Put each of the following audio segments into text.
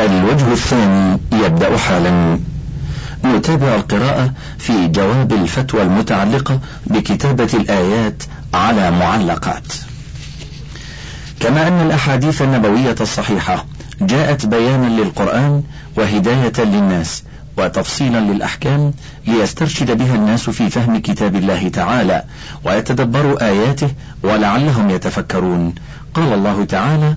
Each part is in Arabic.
الوجه الثاني يبدأ حالا. نتابع القراءة في جواب الفتوى المتعلقة بكتابة الآيات على معلقات. كما أن الأحاديث النبوية الصحيحة جاءت بيانا للقرآن وهداية للناس وتفصيلا للأحكام ليسترشد بها الناس في فهم كتاب الله تعالى ويتدبروا آياته ولعلهم يتفكرون. قال الله تعالى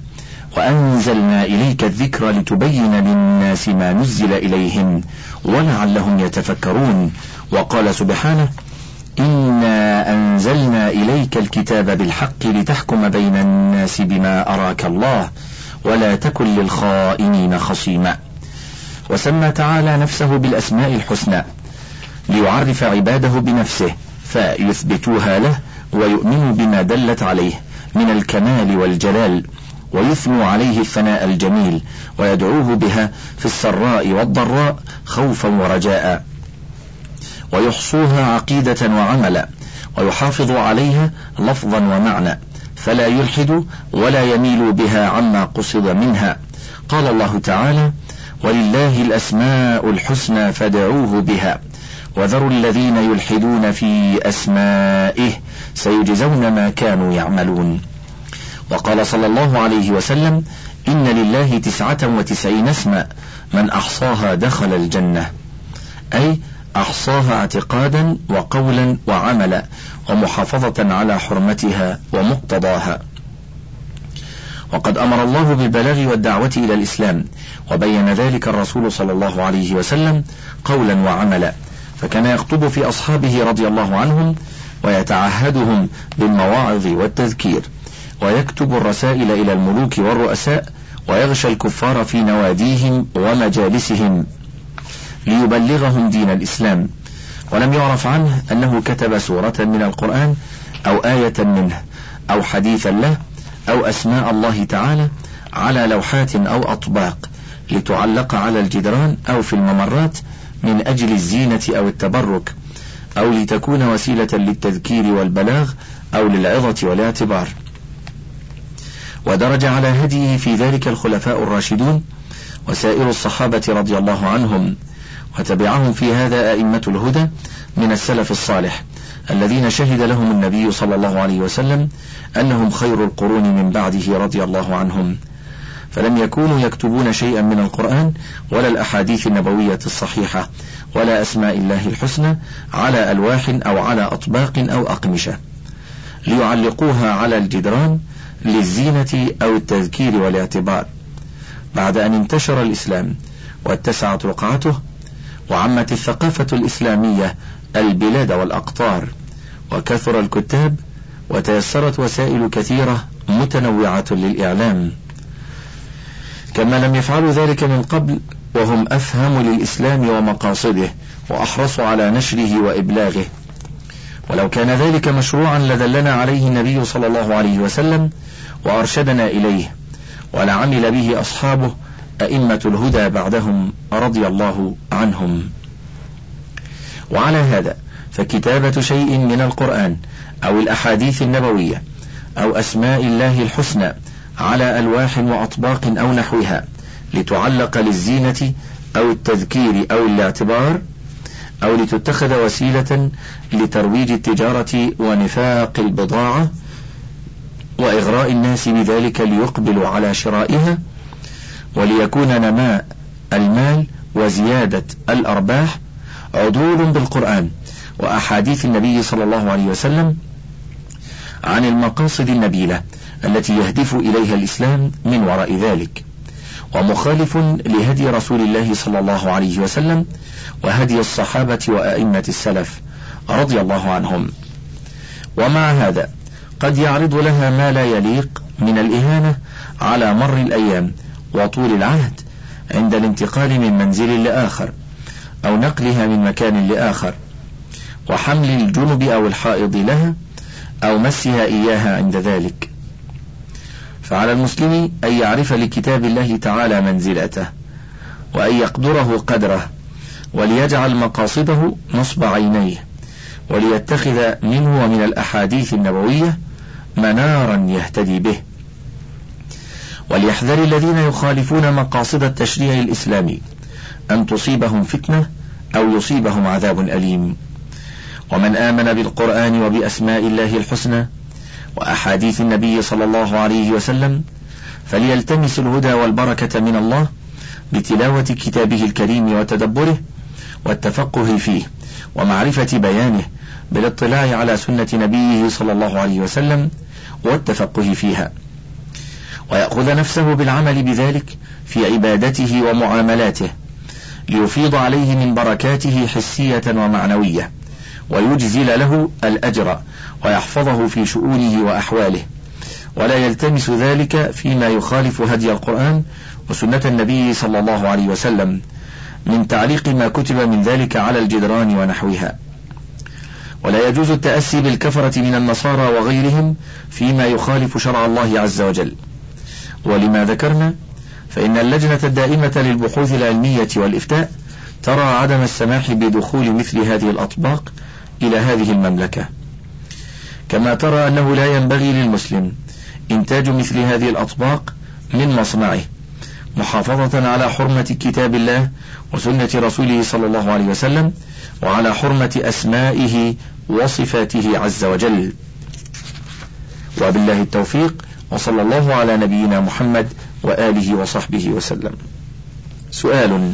وأنزلنا إليك الذكر لتبين للناس ما نزل إليهم ولعلهم يتفكرون. وقال سبحانه إنا أنزلنا إليك الكتاب بالحق لتحكم بين الناس بما أراك الله ولا تكن للخائنين خصيما. وسمى تعالى نفسه بالأسماء الحسنى ليعرف عباده بنفسه فيثبتوها له ويؤمنوا بما دلت عليه من الكمال والجلال. ويثنوا عليه الثناء الجميل ويدعوه بها في السراء والضراء خوفا ورجاء. ويحصوها عقيدة وعملا ويحافظ عليها لفظا ومعنى فلا يلحد ولا يميل بها عما قصد منها. قال الله تعالى ولله الأسماء الحسنى فادعوه بها وذروا الذين يلحدون في أسمائه سيجزون ما كانوا يعملون. وقال صلى الله عليه وسلم إن لله تسعة وتسعين اسما من أحصاها دخل الجنة. أي أحصاها اعتقادا وقولا وعملا ومحافظة على حرمتها ومقتضاها. وقد أمر الله بالبلاغ والدعوة إلى الإسلام وبين ذلك الرسول صلى الله عليه وسلم قولا وعملا. فكان يخطب في أصحابه رضي الله عنهم ويتعهدهم بالمواعظ والتذكير. ويكتب الرسائل إلى الملوك والرؤساء ويغشى الكفار في نواديهم ومجالسهم ليبلغهم دين الإسلام. ولم يعرف عنه أنه كتب سورة من القرآن أو آية منه أو حديثا له أو أسماء الله تعالى على لوحات أو أطباق لتعلق على الجدران أو في الممرات من أجل الزينة أو التبرك أو لتكون وسيلة للتذكير والبلاغ أو للعظة والاعتبار. ودرج على هديه في ذلك الخلفاء الراشدون وسائر الصحابة رضي الله عنهم وتبعهم في هذا أئمة الهدى من السلف الصالح الذين شهد لهم النبي صلى الله عليه وسلم أنهم خير القرون من بعده رضي الله عنهم. فلم يكونوا يكتبون شيئا من القرآن ولا الأحاديث النبوية الصحيحة ولا أسماء الله الحسنى على ألواح أو على أطباق أو أقمشة. ليعلقوها على الجدران للزينة أو التذكير والاعتبار. بعد أن انتشر الإسلام واتسعت رقعته وعمت الثقافة الإسلامية البلاد والأقطار وكثر الكتاب وتيسرت وسائل كثيرة متنوعة للإعلام. كما لم يفعلوا ذلك من قبل وهم أفهم للإسلام ومقاصده وأحرص على نشره وإبلاغه. ولو كان ذلك مشروعا لدلنا عليه النبي صلى الله عليه وسلم وأرشدنا إليه ولعمل به أصحابه أئمة الهدى بعدهم رضي الله عنهم. وعلى هذا فكتابة شيء من القرآن أو الأحاديث النبوية أو أسماء الله الحسنى على ألواح وأطباق أو نحوها لتعلق للزينة أو التذكير أو الاعتبار أو لتتخذ وسيلة لترويج التجارة ونفاق البضاعة وإغراء الناس بذلك ليقبلوا على شرائها وليكون نماء المال وزيادة الأرباح عدول بالقرآن وأحاديث النبي صلى الله عليه وسلم عن المقاصد النبيلة التي يهدف إليها الإسلام من وراء ذلك ومخالف لهدي رسول الله صلى الله عليه وسلم وهدي الصحابة وأئمة السلف رضي الله عنهم. ومع هذا قد يعرض لها ما لا يليق من الإهانة على مر الأيام وطول العهد عند الانتقال من منزل لآخر أو نقلها من مكان لآخر وحمل الجنب أو الحائض لها أو مسها إياها عند ذلك. فعلى المسلم أن يعرف لكتاب الله تعالى منزلته وأن يقدره قدره وليجعل مقاصده نصب عينيه وليتخذ منه ومن الأحاديث النبوية منارا يهتدي به. وليحذر الذين يخالفون مقاصد التشريع الإسلامي أن تصيبهم فتنة أو يصيبهم عذاب أليم. ومن آمن بالقرآن وبأسماء الله الحسنى وأحاديث النبي صلى الله عليه وسلم فليلتمس الهدى والبركة من الله بتلاوة كتابه الكريم وتدبره والتفقه فيه ومعرفة بيانه بالاطلاع على سنة نبيه صلى الله عليه وسلم والتفقه فيها. ويأخذ نفسه بالعمل بذلك في عبادته ومعاملاته ليفيض عليه من بركاته حسية ومعنوية ويجزل له الأجر ويحفظه في شؤونه وأحواله. ولا يلتمس ذلك فيما يخالف هدي القرآن وسنة النبي صلى الله عليه وسلم من تعليق ما كتب من ذلك على الجدران ونحوها. ولا يجوز التأسي بالكفرة من النصارى وغيرهم فيما يخالف شرع الله عز وجل. ولما ذكرنا فإن اللجنة الدائمة للبحوث العلمية والإفتاء ترى عدم السماح بدخول مثل هذه الأطباق إلى هذه المملكة. كما ترى أنه لا ينبغي للمسلم إنتاج مثل هذه الأطباق من مصنعه محافظة على حرمة كتاب الله وسنة رسوله صلى الله عليه وسلم وعلى حرمة أسمائه وصفاته عز وجل. وبالله التوفيق وصلى الله على نبينا محمد وآله وصحبه وسلم. سؤال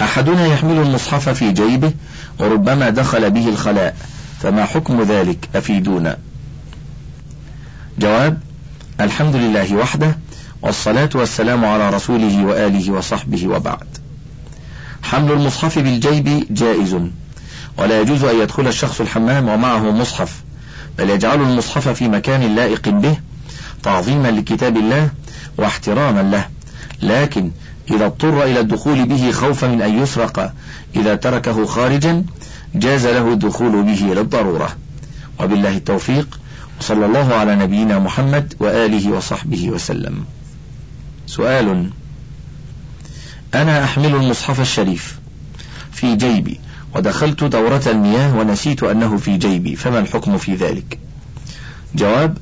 أحدنا يحمل المصحف في جيبه وربما دخل به الخلاء فما حكم ذلك أفيدونا؟ جواب الحمد لله وحده والصلاة والسلام على رسوله وآله وصحبه وبعد. حمل المصحف بالجيب جائز. ولا يجوز أن يدخل الشخص الحمام ومعه مصحف بل يجعل المصحف في مكان لائق به تعظيما لكتاب الله واحتراما له. لكن إذا اضطر إلى الدخول به خوفا من أن يسرق إذا تركه خارجا جاز له الدخول به للضرورة. وبالله التوفيق وصلى الله على نبينا محمد وآله وصحبه وسلم. سؤال أنا أحمل المصحف الشريف في جيبي ودخلت دورة المياه ونسيت أنه في جيبي فما الحكم في ذلك؟ جواب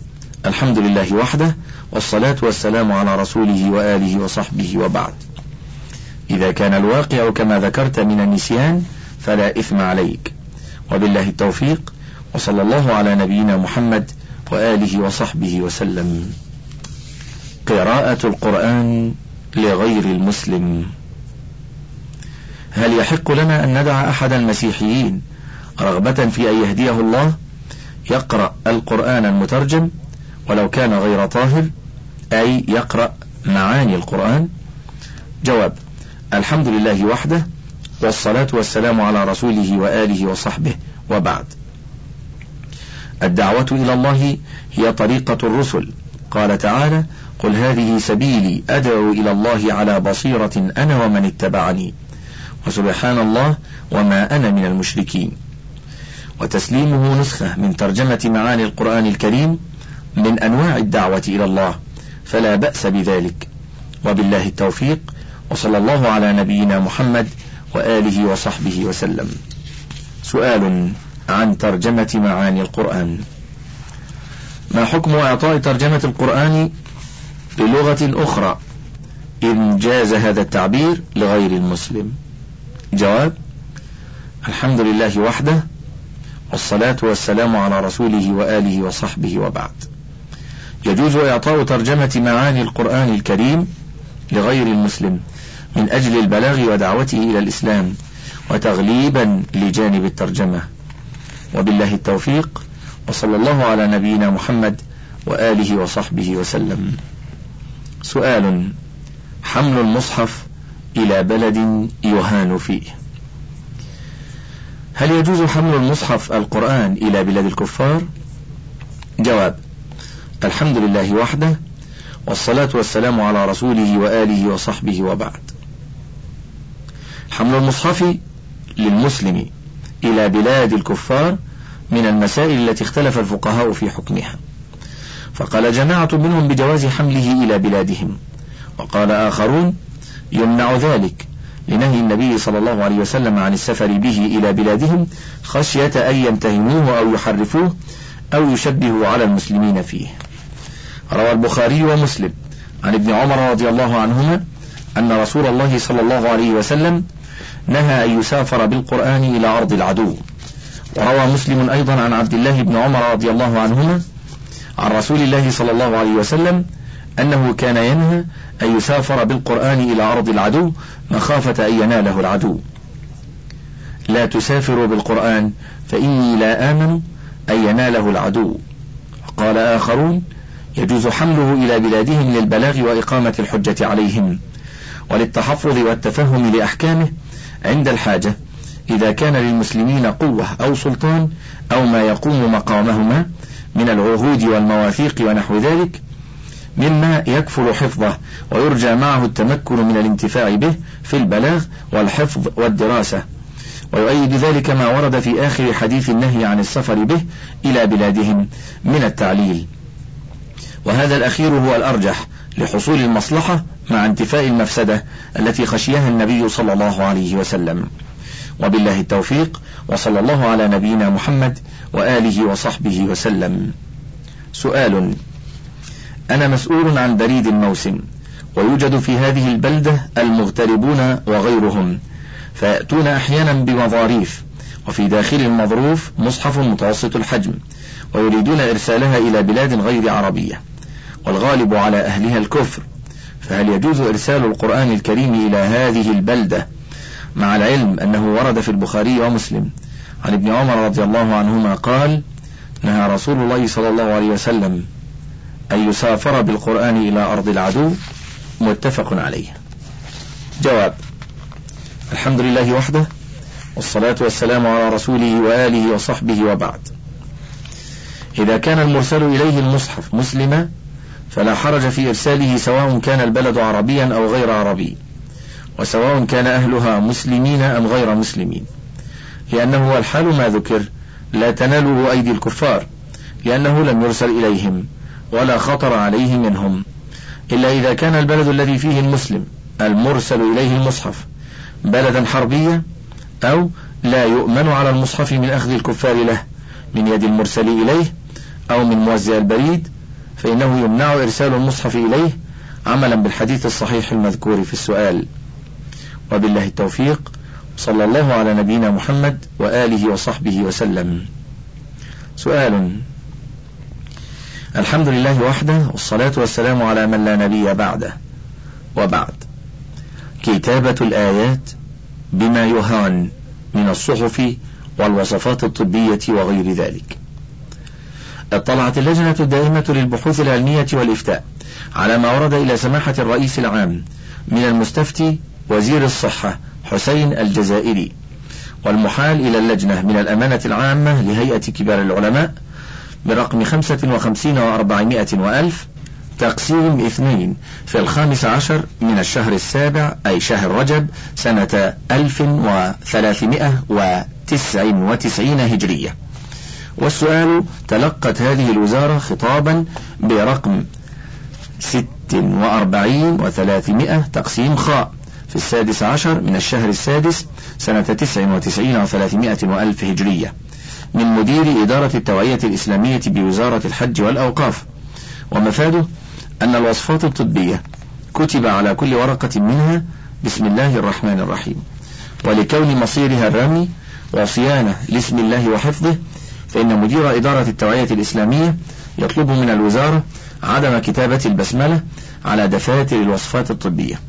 الحمد لله وحده والصلاة والسلام على رسوله وآله وصحبه وبعد. إذا كان الواقع كما ذكرت من النسيان فلا إثم عليك. وبالله التوفيق وصلى الله على نبينا محمد وآله وصحبه وسلم. قراءة القرآن لغير المسلم. هل يحق لنا أن ندع أحد المسيحيين رغبة في أن يهديه الله؟ يقرأ القرآن المترجم ولو كان غير طاهر أي يقرأ معاني القرآن؟ جواب الحمد لله وحده والصلاة والسلام على رسوله وآله وصحبه وبعد. الدعوة إلى الله هي طريقة الرسل. قال تعالى قل هذه سبيلي أدعو إلى الله على بصيرة أنا ومن اتبعني. وسبحان الله وما أنا من المشركين. وتسليمه نسخة من ترجمة معاني القرآن الكريم من أنواع الدعوة إلى الله فلا بأس بذلك. وبالله التوفيق وصلى الله على نبينا محمد وآله وصحبه وسلم. سؤال عن ترجمة معاني القرآن. ما حكم إعطاء ترجمة القرآن بلغة أخرى إن جاز هذا التعبير لغير المسلم؟ جواب الحمد لله وحده والصلاة والسلام على رسوله وآله وصحبه وبعد. يجوز إعطاء ترجمة معاني القرآن الكريم لغير المسلم من أجل البلاغ ودعوته إلى الإسلام وتغليبا لجانب الترجمة. وبالله التوفيق وصلى الله على نبينا محمد وآله وصحبه وسلم. سؤال حمل المصحف إلى بلد يهان فيه. هل يجوز حمل المصحف القرآن إلى بلاد الكفار؟ جواب الحمد لله وحده والصلاة والسلام على رسوله وآله وصحبه وبعد. حمل المصحف للمسلم إلى بلاد الكفار من المسائل التي اختلف الفقهاء في حكمها. فقال جماعة منهم بجواز حمله إلى بلادهم. وقال آخرون يمنع ذلك. لنهي النبي صلى الله عليه وسلم عن السفر به إلى بلادهم خشية أن يمتهنوه أو يحرفوه أو يشبهوا على المسلمين فيه. روى البخاري ومسلم. عن ابن عمر رضي الله عنهما أن رسول الله صلى الله عليه وسلم نهى أن يسافر بالقرآن إلى أرض العدو. وروى مسلم أيضا عن عبد الله بن عمر رضي الله عنهما عن رسول الله صلى الله عليه وسلم أنه كان ينهى أن يسافر بالقرآن إلى أرض العدو مخافة أن يناله العدو. لا تسافروا بالقرآن فإني لا آمن أن يناله العدو. قال آخرون يجوز حمله إلى بلادهم للبلاغ وإقامة الحجة عليهم. وللتحفظ والتفهم لأحكامه عند الحاجة إذا كان للمسلمين قوة أو سلطان أو ما يقوم مقامهما من العهود والمواثيق ونحو ذلك مما يكفل حفظه ويرجى معه التمكن من الانتفاع به في البلاغ والحفظ والدراسة. ويؤيد ذلك ما ورد في آخر حديث النهي عن السفر به إلى بلادهم من التعليل. وهذا الأخير هو الأرجح لحصول المصلحة مع انتفاء المفسدة التي خشيها النبي صلى الله عليه وسلم. وبالله التوفيق وصلى الله على نبينا محمد وآله وصحبه وسلم. سؤال أنا مسؤول عن بريد الموسم ويوجد في هذه البلدة المغتربون وغيرهم فيأتون أحيانا بمظاريف وفي داخل المظروف مصحف متوسط الحجم ويريدون إرسالها إلى بلاد غير عربية والغالب على أهلها الكفر فهل يجوز إرسال القرآن الكريم إلى هذه البلدة؟ مع العلم أنه ورد في البخاري ومسلم عن ابن عمر رضي الله عنهما قال نهى رسول الله صلى الله عليه وسلم أن يسافر بالقرآن إلى أرض العدو متفق عليه. جواب الحمد لله وحده والصلاة والسلام على رسوله وآله وصحبه وبعد. إذا كان المرسل إليه المصحف مسلما فلا حرج في إرساله سواء كان البلد عربيا أو غير عربي وسواء كان أهلها مسلمين أم غير مسلمين. لأنه الحال ما ذكر لا تناله أيدي الكفار لأنه لم يرسل إليهم. ولا خطر عليه منهم إلا إذا كان البلد الذي فيه المسلم المرسل إليه المصحف بلدا حربيا أو لا يؤمن على المصحف من أخذ الكفار له من يد المرسل إليه أو من موزع البريد فإنه يمنع إرسال المصحف إليه عملا بالحديث الصحيح المذكور في السؤال وبالله التوفيق صلى الله على نبينا محمد وآله وصحبه وسلم سؤال الحمد لله وحده والصلاة والسلام على من لا نبي بعده. وبعد. كتابة الآيات بما يهان من الصحف والوصفات الطبية وغير ذلك. اطلعت اللجنة الدائمة للبحوث العلمية والإفتاء على ما ورد إلى سماحة الرئيس العام من المستفتي وزير الصحة حسين الجزائري والمحال إلى اللجنة من الأمانة العامة لهيئة كبار العلماء برقم خمسة وخمسين وأربعمائة وألف تقسيم اثنين في الخامس عشر من الشهر السابع أي شهر رجب سنة ألف وثلاثمائة وتسع وتسعين هجرية. والسؤال تلقت هذه الوزارة خطابا برقم ست وأربعين وثلاثمائة تقسيم خاء في السادس عشر من الشهر السادس سنة تسع وتسعين وثلاثمائة وألف هجرية. من مدير إدارة التوعية الإسلامية بوزارة الحج والأوقاف. ومفاده أن الوصفات الطبية كتب على كل ورقة منها بسم الله الرحمن الرحيم. ولكون مصيرها الرمي وصيانة لاسم الله وحفظه فإن مدير إدارة التوعية الإسلامية يطلب من الوزارة عدم كتابة البسملة على دفاتر الوصفات الطبية.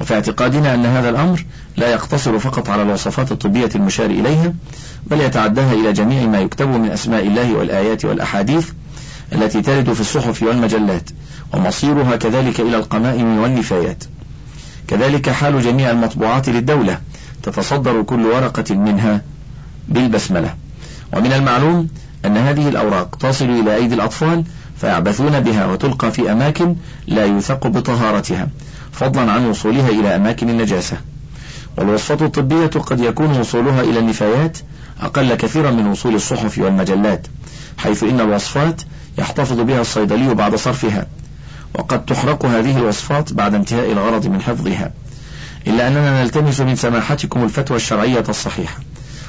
وفي اعتقادنا أن هذا الأمر لا يقتصر فقط على الوصفات الطبية المشار إليها بل يتعداها إلى جميع ما يكتب من أسماء الله والآيات والأحاديث التي ترد في الصحف والمجلات ومصيرها كذلك إلى القمائم والنفايات. كذلك حال جميع المطبوعات للدولة تتصدر كل ورقة منها بالبسملة. ومن المعلوم أن هذه الأوراق تصل إلى أيدي الأطفال فيعبثون بها وتلقى في أماكن لا يوثق بطهارتها. فضلا عن وصولها إلى أماكن النجاسة. والوصفة الطبية قد يكون وصولها إلى النفايات أقل كثيرا من وصول الصحف والمجلات حيث إن الوصفات يحتفظ بها الصيدلي بعد صرفها وقد تحرق هذه الوصفات بعد انتهاء الغرض من حفظها. إلا أننا نلتمس من سماحتكم الفتوى الشرعية الصحيحة.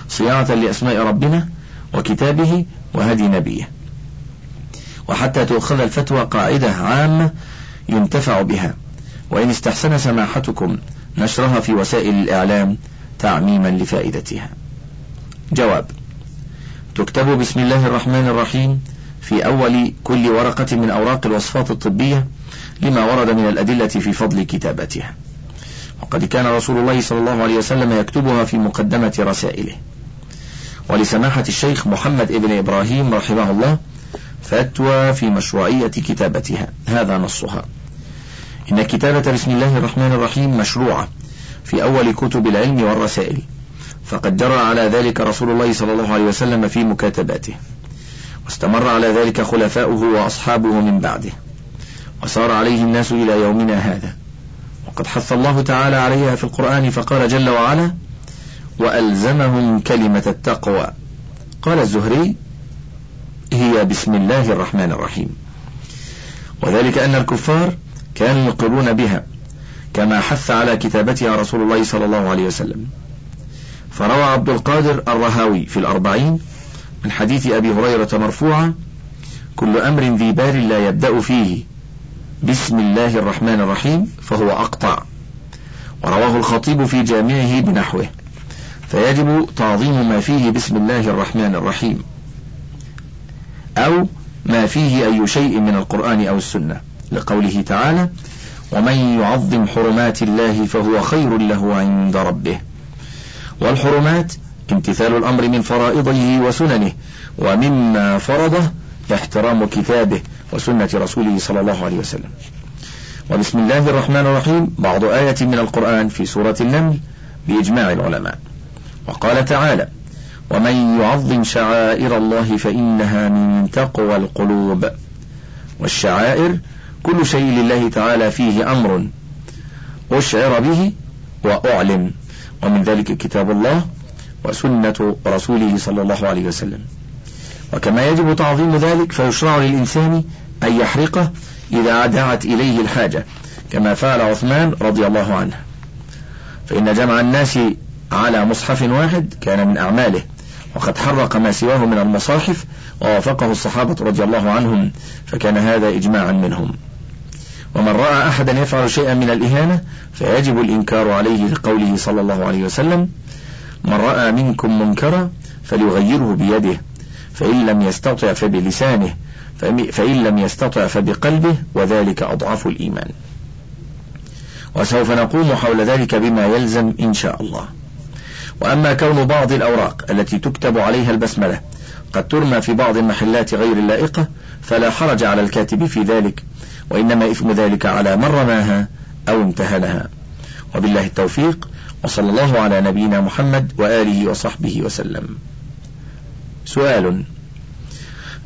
صيانة لأسماء ربنا وكتابه وهدي نبيه. وحتى تؤخذ الفتوى قاعدة عامة ينتفع بها. وإن استحسن سماحتكم نشرها في وسائل الإعلام تعميما لفائدتها. جواب تكتب بسم الله الرحمن الرحيم في أول كل ورقة من أوراق الوصفات الطبية لما ورد من الأدلة في فضل كتابتها. وقد كان رسول الله صلى الله عليه وسلم يكتبها في مقدمة رسائله. ولسماحة الشيخ محمد ابن إبراهيم رحمه الله فتوى في مشروعية كتابتها. هذا نصها. إن كتابة بسم الله الرحمن الرحيم مشروعة في أول كتب العلم والرسائل. فقد جرى على ذلك رسول الله صلى الله عليه وسلم في مكاتباته. واستمر على ذلك خلفاؤه وأصحابه من بعده. وسار عليه الناس إلى يومنا هذا. وقد حث الله تعالى عليها في القرآن فقال جل وعلا وألزمهم كلمة التقوى قال الزهري هي بسم الله الرحمن الرحيم وذلك أن الكفار كانوا يقرون بها كما حث على كتابتها رسول الله صلى الله عليه وسلم. فروى عبد القادر الرهاوي في الأربعين من حديث أبي هريرة مرفوعا كل أمر ذي بال لا يبدأ فيه. بسم الله الرحمن الرحيم. فهو أقطع. ورواه الخطيب في جامعه بنحوه. فيجب تعظيم ما فيه بسم الله الرحمن الرحيم. أو ما فيه أي شيء من القرآن أو السنة. لقوله تعالى ومن يعظم حرمات الله فهو خير له عند ربه. والحرمات امتثال الأمر من فرائضه وسننه ومما فرضه احترام كتابه وسنة رسوله صلى الله عليه وسلم. وبسم الله الرحمن الرحيم بعض آية من القرآن في سورة النمل بإجماع العلماء. وقال تعالى ومن يعظم شعائر الله فإنها من تقوى القلوب. والشعائر كل شيء لله تعالى فيه أمر أشعر به وأعلن. ومن ذلك كتاب الله وسنة رسوله صلى الله عليه وسلم. وكما يجب تعظيم ذلك فيشرع للإنسان أن يحرقه إذا دعت إليه الحاجة كما فعل عثمان رضي الله عنه. فإن جمع الناس على مصحف واحد كان من أعماله وقد حرق ما سواه من المصاحف ووافقه الصحابة رضي الله عنهم فكان هذا إجماعا منهم. ومن رأى أحدا يفعل شيئا من الإهانة فيجب الإنكار عليه لقوله صلى الله عليه وسلم من رأى منكم منكرا فليغيره بيده فإن لم يستطع فبلسانه فإن لم يستطع فبقلبه وذلك أضعف الإيمان. وسوف نقوم حول ذلك بما يلزم إن شاء الله. وأما كون بعض الأوراق التي تكتب عليها البسملة قد ترمى في بعض المحلات غير اللائقة فلا حرج على الكاتب في ذلك وإنما إثم ذلك على من رماها أو امتهنها. وبالله التوفيق وصلى الله على نبينا محمد وآله وصحبه وسلم. سؤال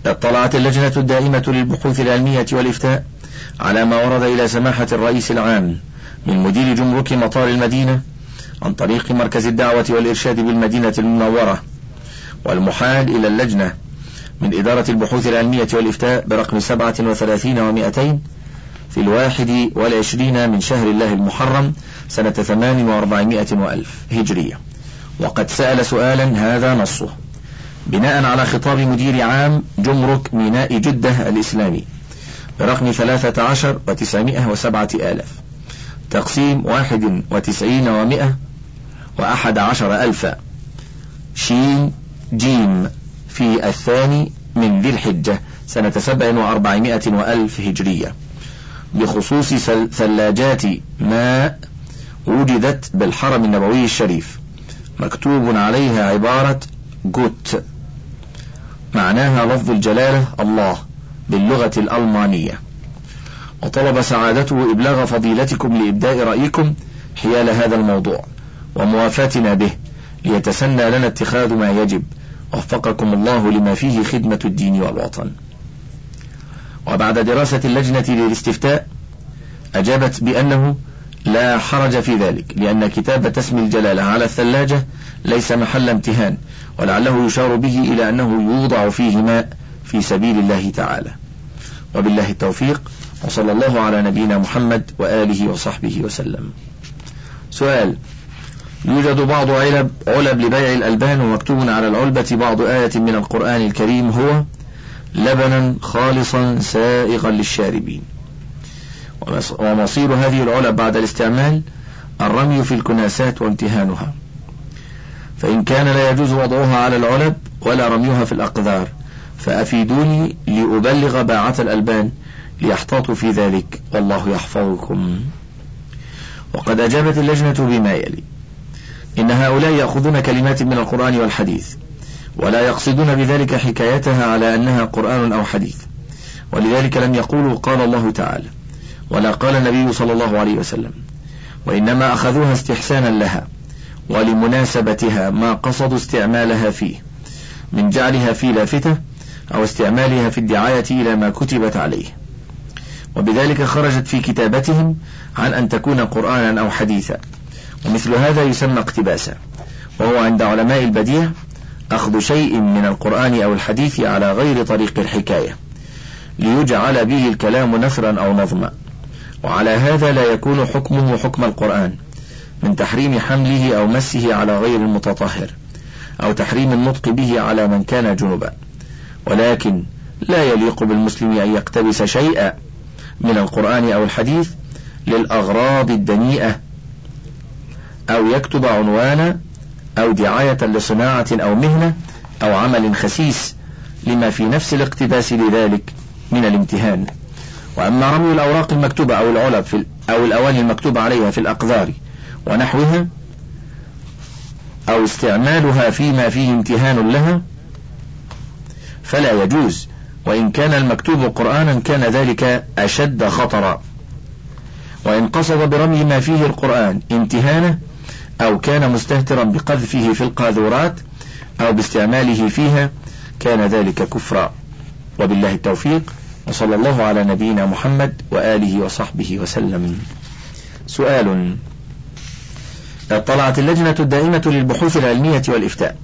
اطلعت اللجنة الدائمة للبحوث العلمية والإفتاء على ما ورد إلى سماحة الرئيس العام من مدير جمرك مطار المدينة عن طريق مركز الدعوة والإرشاد بالمدينة المنورة والمحال إلى اللجنة من إدارة البحوث العلمية والإفتاء برقم سبعة وثلاثين ومائتين في الواحد والعشرين من شهر الله المحرم سنة ثمان وأربعمائة وألف هجرية. وقد سأل سؤالا هذا نصه. بناء على خطاب مدير عام جمرك ميناء جدة الإسلامي برقم ثلاثة عشر وتسعمائة وسبعة آلاف. تقسيم واحد وتسعين ومائة وأحد عشر ألفا. شين جيم. في الثاني من ذي الحجة سنة سبع وأربعمائة وألف هجرية. بخصوص ثلاجات ماء وجدت بالحرم النبوي الشريف. مكتوب عليها عبارة جوت. معناها لفظ الجلالة الله باللغة الألمانية. وطلب سعادته إبلاغ فضيلتكم لإبداء رأيكم حيال هذا الموضوع. وموافاتنا به ليتسنى لنا اتخاذ ما يجب. وفقكم الله لما فيه خدمة الدين والوطن. وبعد دراسة اللجنة للاستفتاء أجابت بأنه لا حرج في ذلك لأن كتابة اسم الجلالة على الثلاجة ليس محل امتهان ولعله يشار به إلى أنه يوضع فيه ماء في سبيل الله تعالى. وبالله التوفيق وصلى الله على نبينا محمد وآله وصحبه وسلم. سؤال يوجد بعض علب علب لبيع الألبان ومكتوب على العلبة بعض آية من القرآن الكريم هو لبنا خالصا سائغا للشاربين. ومصير هذه العلب بعد الاستعمال الرمي في الكناسات وامتهانها. فإن كان لا يجوز وضعها على العلب ولا رميها في الأقذار فأفيدوني لأبلغ باعة الألبان ليحتاطوا في ذلك. والله يحفظكم. وقد أجابت اللجنة بما يلي. إن هؤلاء يأخذون كلمات من القرآن والحديث ولا يقصدون بذلك حكايتها على أنها قرآن أو حديث. ولذلك لم يقولوا قال الله تعالى ولا قال النبي صلى الله عليه وسلم وإنما أخذوها استحسانا لها ولمناسبتها ما قصدوا استعمالها فيه من جعلها في لافتة أو استعمالها في الدعاية إلى ما كتبت عليه. وبذلك خرجت في كتابتهم عن أن تكون قرآنا أو حديثا. ومثل هذا يسمى اقتباسا وهو عند علماء البديع أخذ شيء من القرآن أو الحديث على غير طريق الحكاية ليجعل به الكلام نثرا أو نظما. وعلى هذا لا يكون حكمه حكم القرآن من تحريم حمله أو مسه على غير المتطهر أو تحريم النطق به على من كان جنبا. ولكن لا يليق بالمسلم أن يقتبس شيئا من القرآن أو الحديث للأغراض الدنيئة أو يكتب عنوانا أو دعاية لصناعة أو مهنة أو عمل خسيس لما في نفس الاقتباس لذلك من الامتهان. وأما رمي الأوراق المكتوبة أو العلب في أو الأواني المكتوبة عليها في الأقذار ونحوها أو استعمالها فيما فيه امتهان لها فلا يجوز. وإن كان المكتوب قرآنا كان ذلك أشد خطرا. وإن قصد برمي ما فيه القرآن امتهانه أو كان مستهترا بقذفه في القاذورات أو باستعماله فيها كان ذلك كفرا. وبالله التوفيق وصلى الله على نبينا محمد وآله وصحبه وسلم. سؤال اطلعت اللجنة الدائمة للبحوث العلمية والإفتاء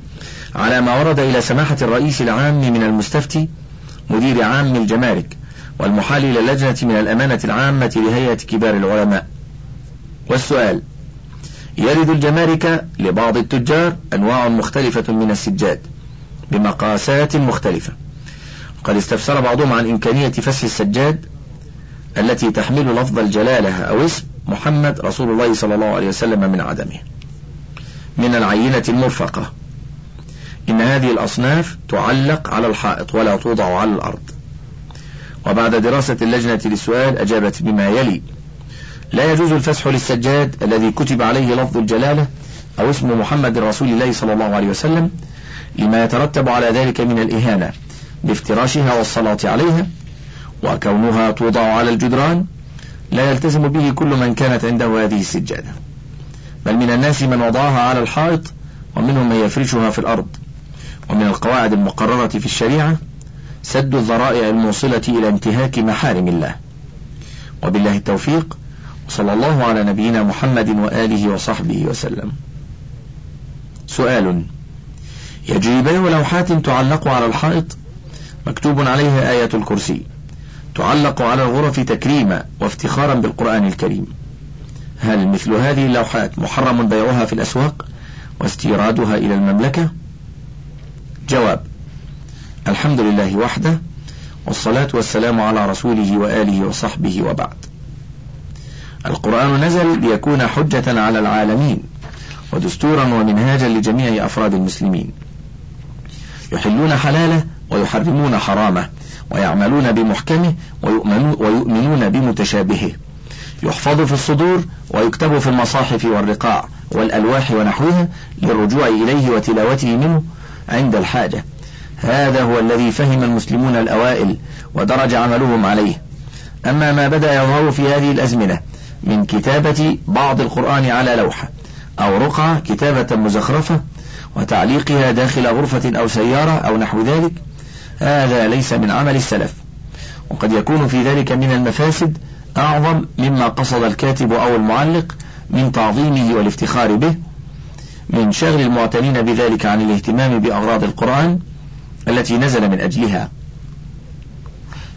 على ما ورد إلى سماحة الرئيس العام من المستفتي مدير عام الجمارك والمحال إلى اللجنة من الأمانة العامة لهيئة كبار العلماء. والسؤال يرد الجمارك لبعض التجار أنواع مختلفة من السجاد بمقاسات مختلفة. قد استفسر بعضهم عن إمكانية فسح السجاد التي تحمل لفظ الجلالة أو اسم محمد رسول الله صلى الله عليه وسلم من عدمه. من العينة المرفقة. إن هذه الأصناف تعلق على الحائط ولا توضع على الأرض. وبعد دراسة اللجنة للسؤال أجابت بما يلي لا يجوز الفسح للسجاد الذي كتب عليه لفظ الجلالة أو اسم محمد رسول الله صلى الله عليه وسلم لما يترتب على ذلك من الإهانة بافتراشها والصلاة عليها وكونها توضع على الجدران لا يلتزم به كل من كانت عنده هذه السجادة. بل من الناس من وضعها على الحائط ومنهم من يفرشها في الأرض. ومن القواعد المقررة في الشريعة سد الذرائع الموصلة إلى انتهاك محارم الله. وبالله التوفيق صلى الله على نبينا محمد وآله وصحبه وسلم. سؤال يجري بيع لوحات تعلق على الحائط؟ مكتوب عليها آية الكرسي. تعلق على الغرف تكريما وافتخارا بالقرآن الكريم. هل مثل هذه اللوحات محرم بيعها في الأسواق واستيرادها إلى المملكة؟ جواب الحمد لله وحده والصلاة والسلام على رسوله وآله وصحبه وبعد. القرآن نزل ليكون حجة على العالمين ودستورا ومنهاجا لجميع أفراد المسلمين. يحلون حلاله ويحرمون حرامه ويعملون بمحكمه ويؤمنون بمتشابهه. يحفظ في الصدور ويكتب في المصاحف والرقاع والألواح ونحوها للرجوع إليه وتلاوته منه عند الحاجة. هذا هو الذي فهم المسلمون الأوائل ودرج عملهم عليه. أما ما بدأ يظهر في هذه الأزمنة من كتابة بعض القرآن على لوحة أو رقعة كتابة مزخرفة وتعليقها داخل غرفة أو سيارة أو نحو ذلك. هذا ليس من عمل السلف. وقد يكون في ذلك من المفاسد أعظم مما قصد الكاتب أو المعلق من تعظيمه والافتخار به. من شغل المعتنين بذلك عن الاهتمام بأغراض القرآن التي نزل من أجلها.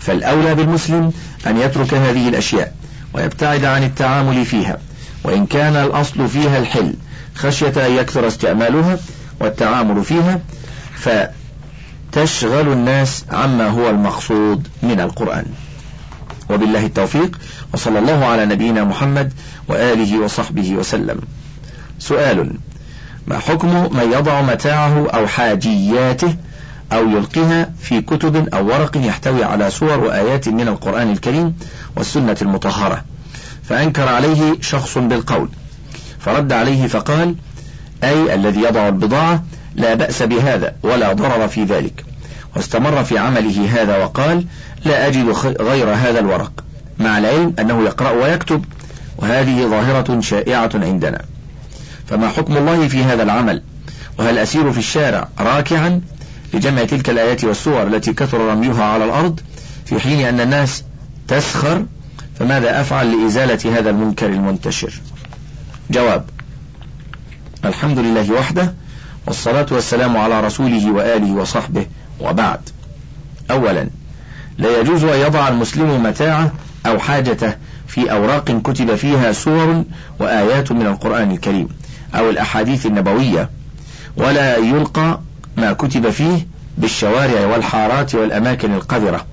فالأولى بالمسلم أن يترك هذه الأشياء. ويبتعد عن التعامل فيها وإن كان الأصل فيها الحل خشية أن يكثر استعمالها والتعامل فيها تشغل الناس عما هو المقصود من القرآن. وبالله التوفيق وصلى الله على نبينا محمد وآله وصحبه وسلم. سؤال ما حكم من يضع متاعه أو حاجياته أو يلقيها في كتب أو ورق يحتوي على صور وآيات من القرآن الكريم والسنة المطهرة. فأنكر عليه شخص بالقول. فرد عليه فقال أي الذي يضع البضاعة لا بأس بهذا ولا ضرر في ذلك. واستمر في عمله هذا وقال لا أجد غير هذا الورق. مع العلم أنه يقرأ ويكتب وهذه ظاهرة شائعة عندنا. فما حكم الله في هذا العمل؟ وهل أسير في الشارع راكعا لجمع تلك الآيات والسور التي كثر رميها على الأرض في حين أن الناس تسخر فماذا أفعل لإزالة هذا المنكر المنتشر؟ جواب الحمد لله وحده والصلاة والسلام على رسوله وآله وصحبه وبعد. أولا لا يجوز أن يضع المسلم متاعه أو حاجته في أوراق كتب فيها سور وآيات من القرآن الكريم أو الأحاديث النبوية ولا يلقى ما كتب فيه بالشوارع والحارات والأماكن القذرة.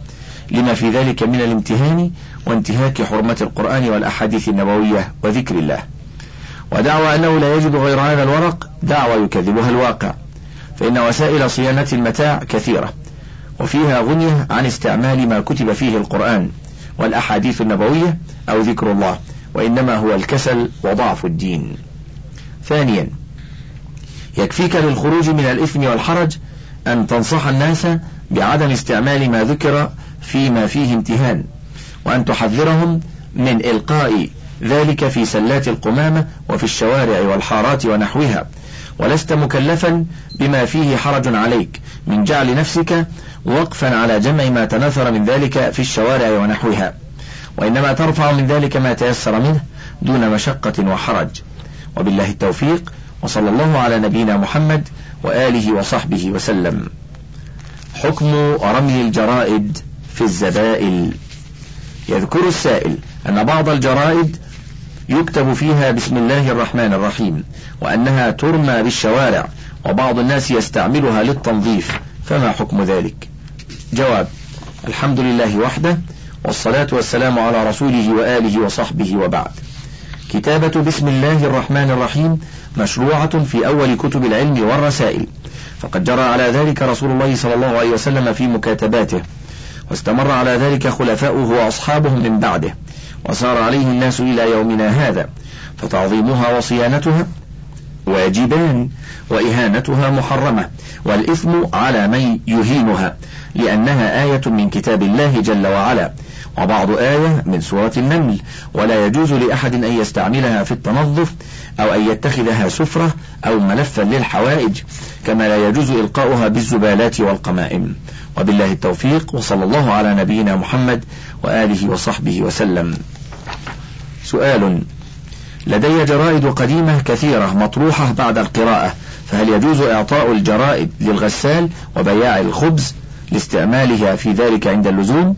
لما في ذلك من الامتهان وانتهاك حرمة القرآن والأحاديث النبوية وذكر الله. ودعوى أنه لا يجد غير هذا الورق دعوى يكذبها الواقع. فإن وسائل صيانة المتاع كثيرة وفيها غنية عن استعمال ما كتب فيه القرآن والأحاديث النبوية أو ذكر الله وإنما هو الكسل وضعف الدين. ثانيا يكفيك للخروج من الإثم والحرج أن تنصح الناس بعدم استعمال ما ذكر فيما فيه امتهان وأن تحذرهم من إلقاء ذلك في سلات القمامة وفي الشوارع والحارات ونحوها. ولست مكلفا بما فيه حرج عليك من جعل نفسك وقفا على جمع ما تناثر من ذلك في الشوارع ونحوها. وإنما ترفع من ذلك ما تيسر منه دون مشقة وحرج. وبالله التوفيق وصلى الله على نبينا محمد وآله وصحبه وسلم. حكم رمي الجرائد. في الزبائل. يذكر السائل أن بعض الجرائد يكتب فيها بسم الله الرحمن الرحيم وأنها ترمى بالشوارع وبعض الناس يستعملها للتنظيف. فما حكم ذلك؟ جواب الحمد لله وحده والصلاة والسلام على رسوله وآله وصحبه وبعد. كتابة بسم الله الرحمن الرحيم مشروعة في أول كتب العلم والرسائل. فقد جرى على ذلك رسول الله صلى الله عليه وسلم في مكاتباته. واستمر على ذلك خلفاؤه وأصحابه من بعده وسار عليه الناس إلى يومنا هذا فتعظيمها وصيانتها واجبان وإهانتها محرمة والإثم على من يهينها لأنها آية من كتاب الله جل وعلا وبعض آية من سورة النمل ولا يجوز لأحد أن يستعملها في التنظف أو أن يتخذها سفرة أو ملفا للحوائج كما لا يجوز إلقاؤها بالزبالات والقمائم. وبالله التوفيق وصلى الله على نبينا محمد وآله وصحبه وسلم. سؤال لدي جرائد قديمة كثيرة مطروحة بعد القراءة فهل يجوز إعطاء الجرائد للغسال وبياع الخبز لاستعمالها في ذلك عند اللزوم؟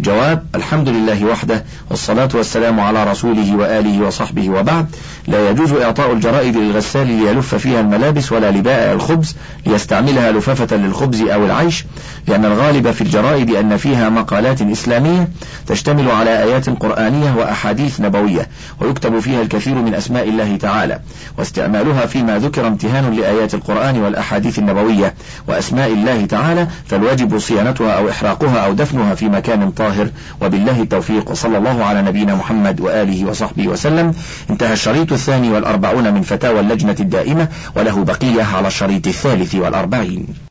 جواب الحمد لله وحده والصلاة والسلام على رسوله وآله وصحبه وبعد. لا يجوز إعطاء الجرائد للغسال ليلف فيها الملابس ولا لبائع الخبز ليستعملها لفافة للخبز أو العيش لأن الغالب في الجرائد أن فيها مقالات إسلامية تشتمل على آيات قرآنية وأحاديث نبوية ويكتب فيها الكثير من أسماء الله تعالى. واستعمالها فيما ذكر امتهان لآيات القرآن والأحاديث النبوية وأسماء الله تعالى فالواجب صيانتها أو إحراقها أو دفنها في مكان طاهر. الطاهر وبالله التوفيق وصلى الله على نبينا محمد وآله وصحبه وسلم. انتهى الشريط الثاني والأربعون من فتاوى اللجنة الدائمة وله بقية على الشريط الثالث والأربعين.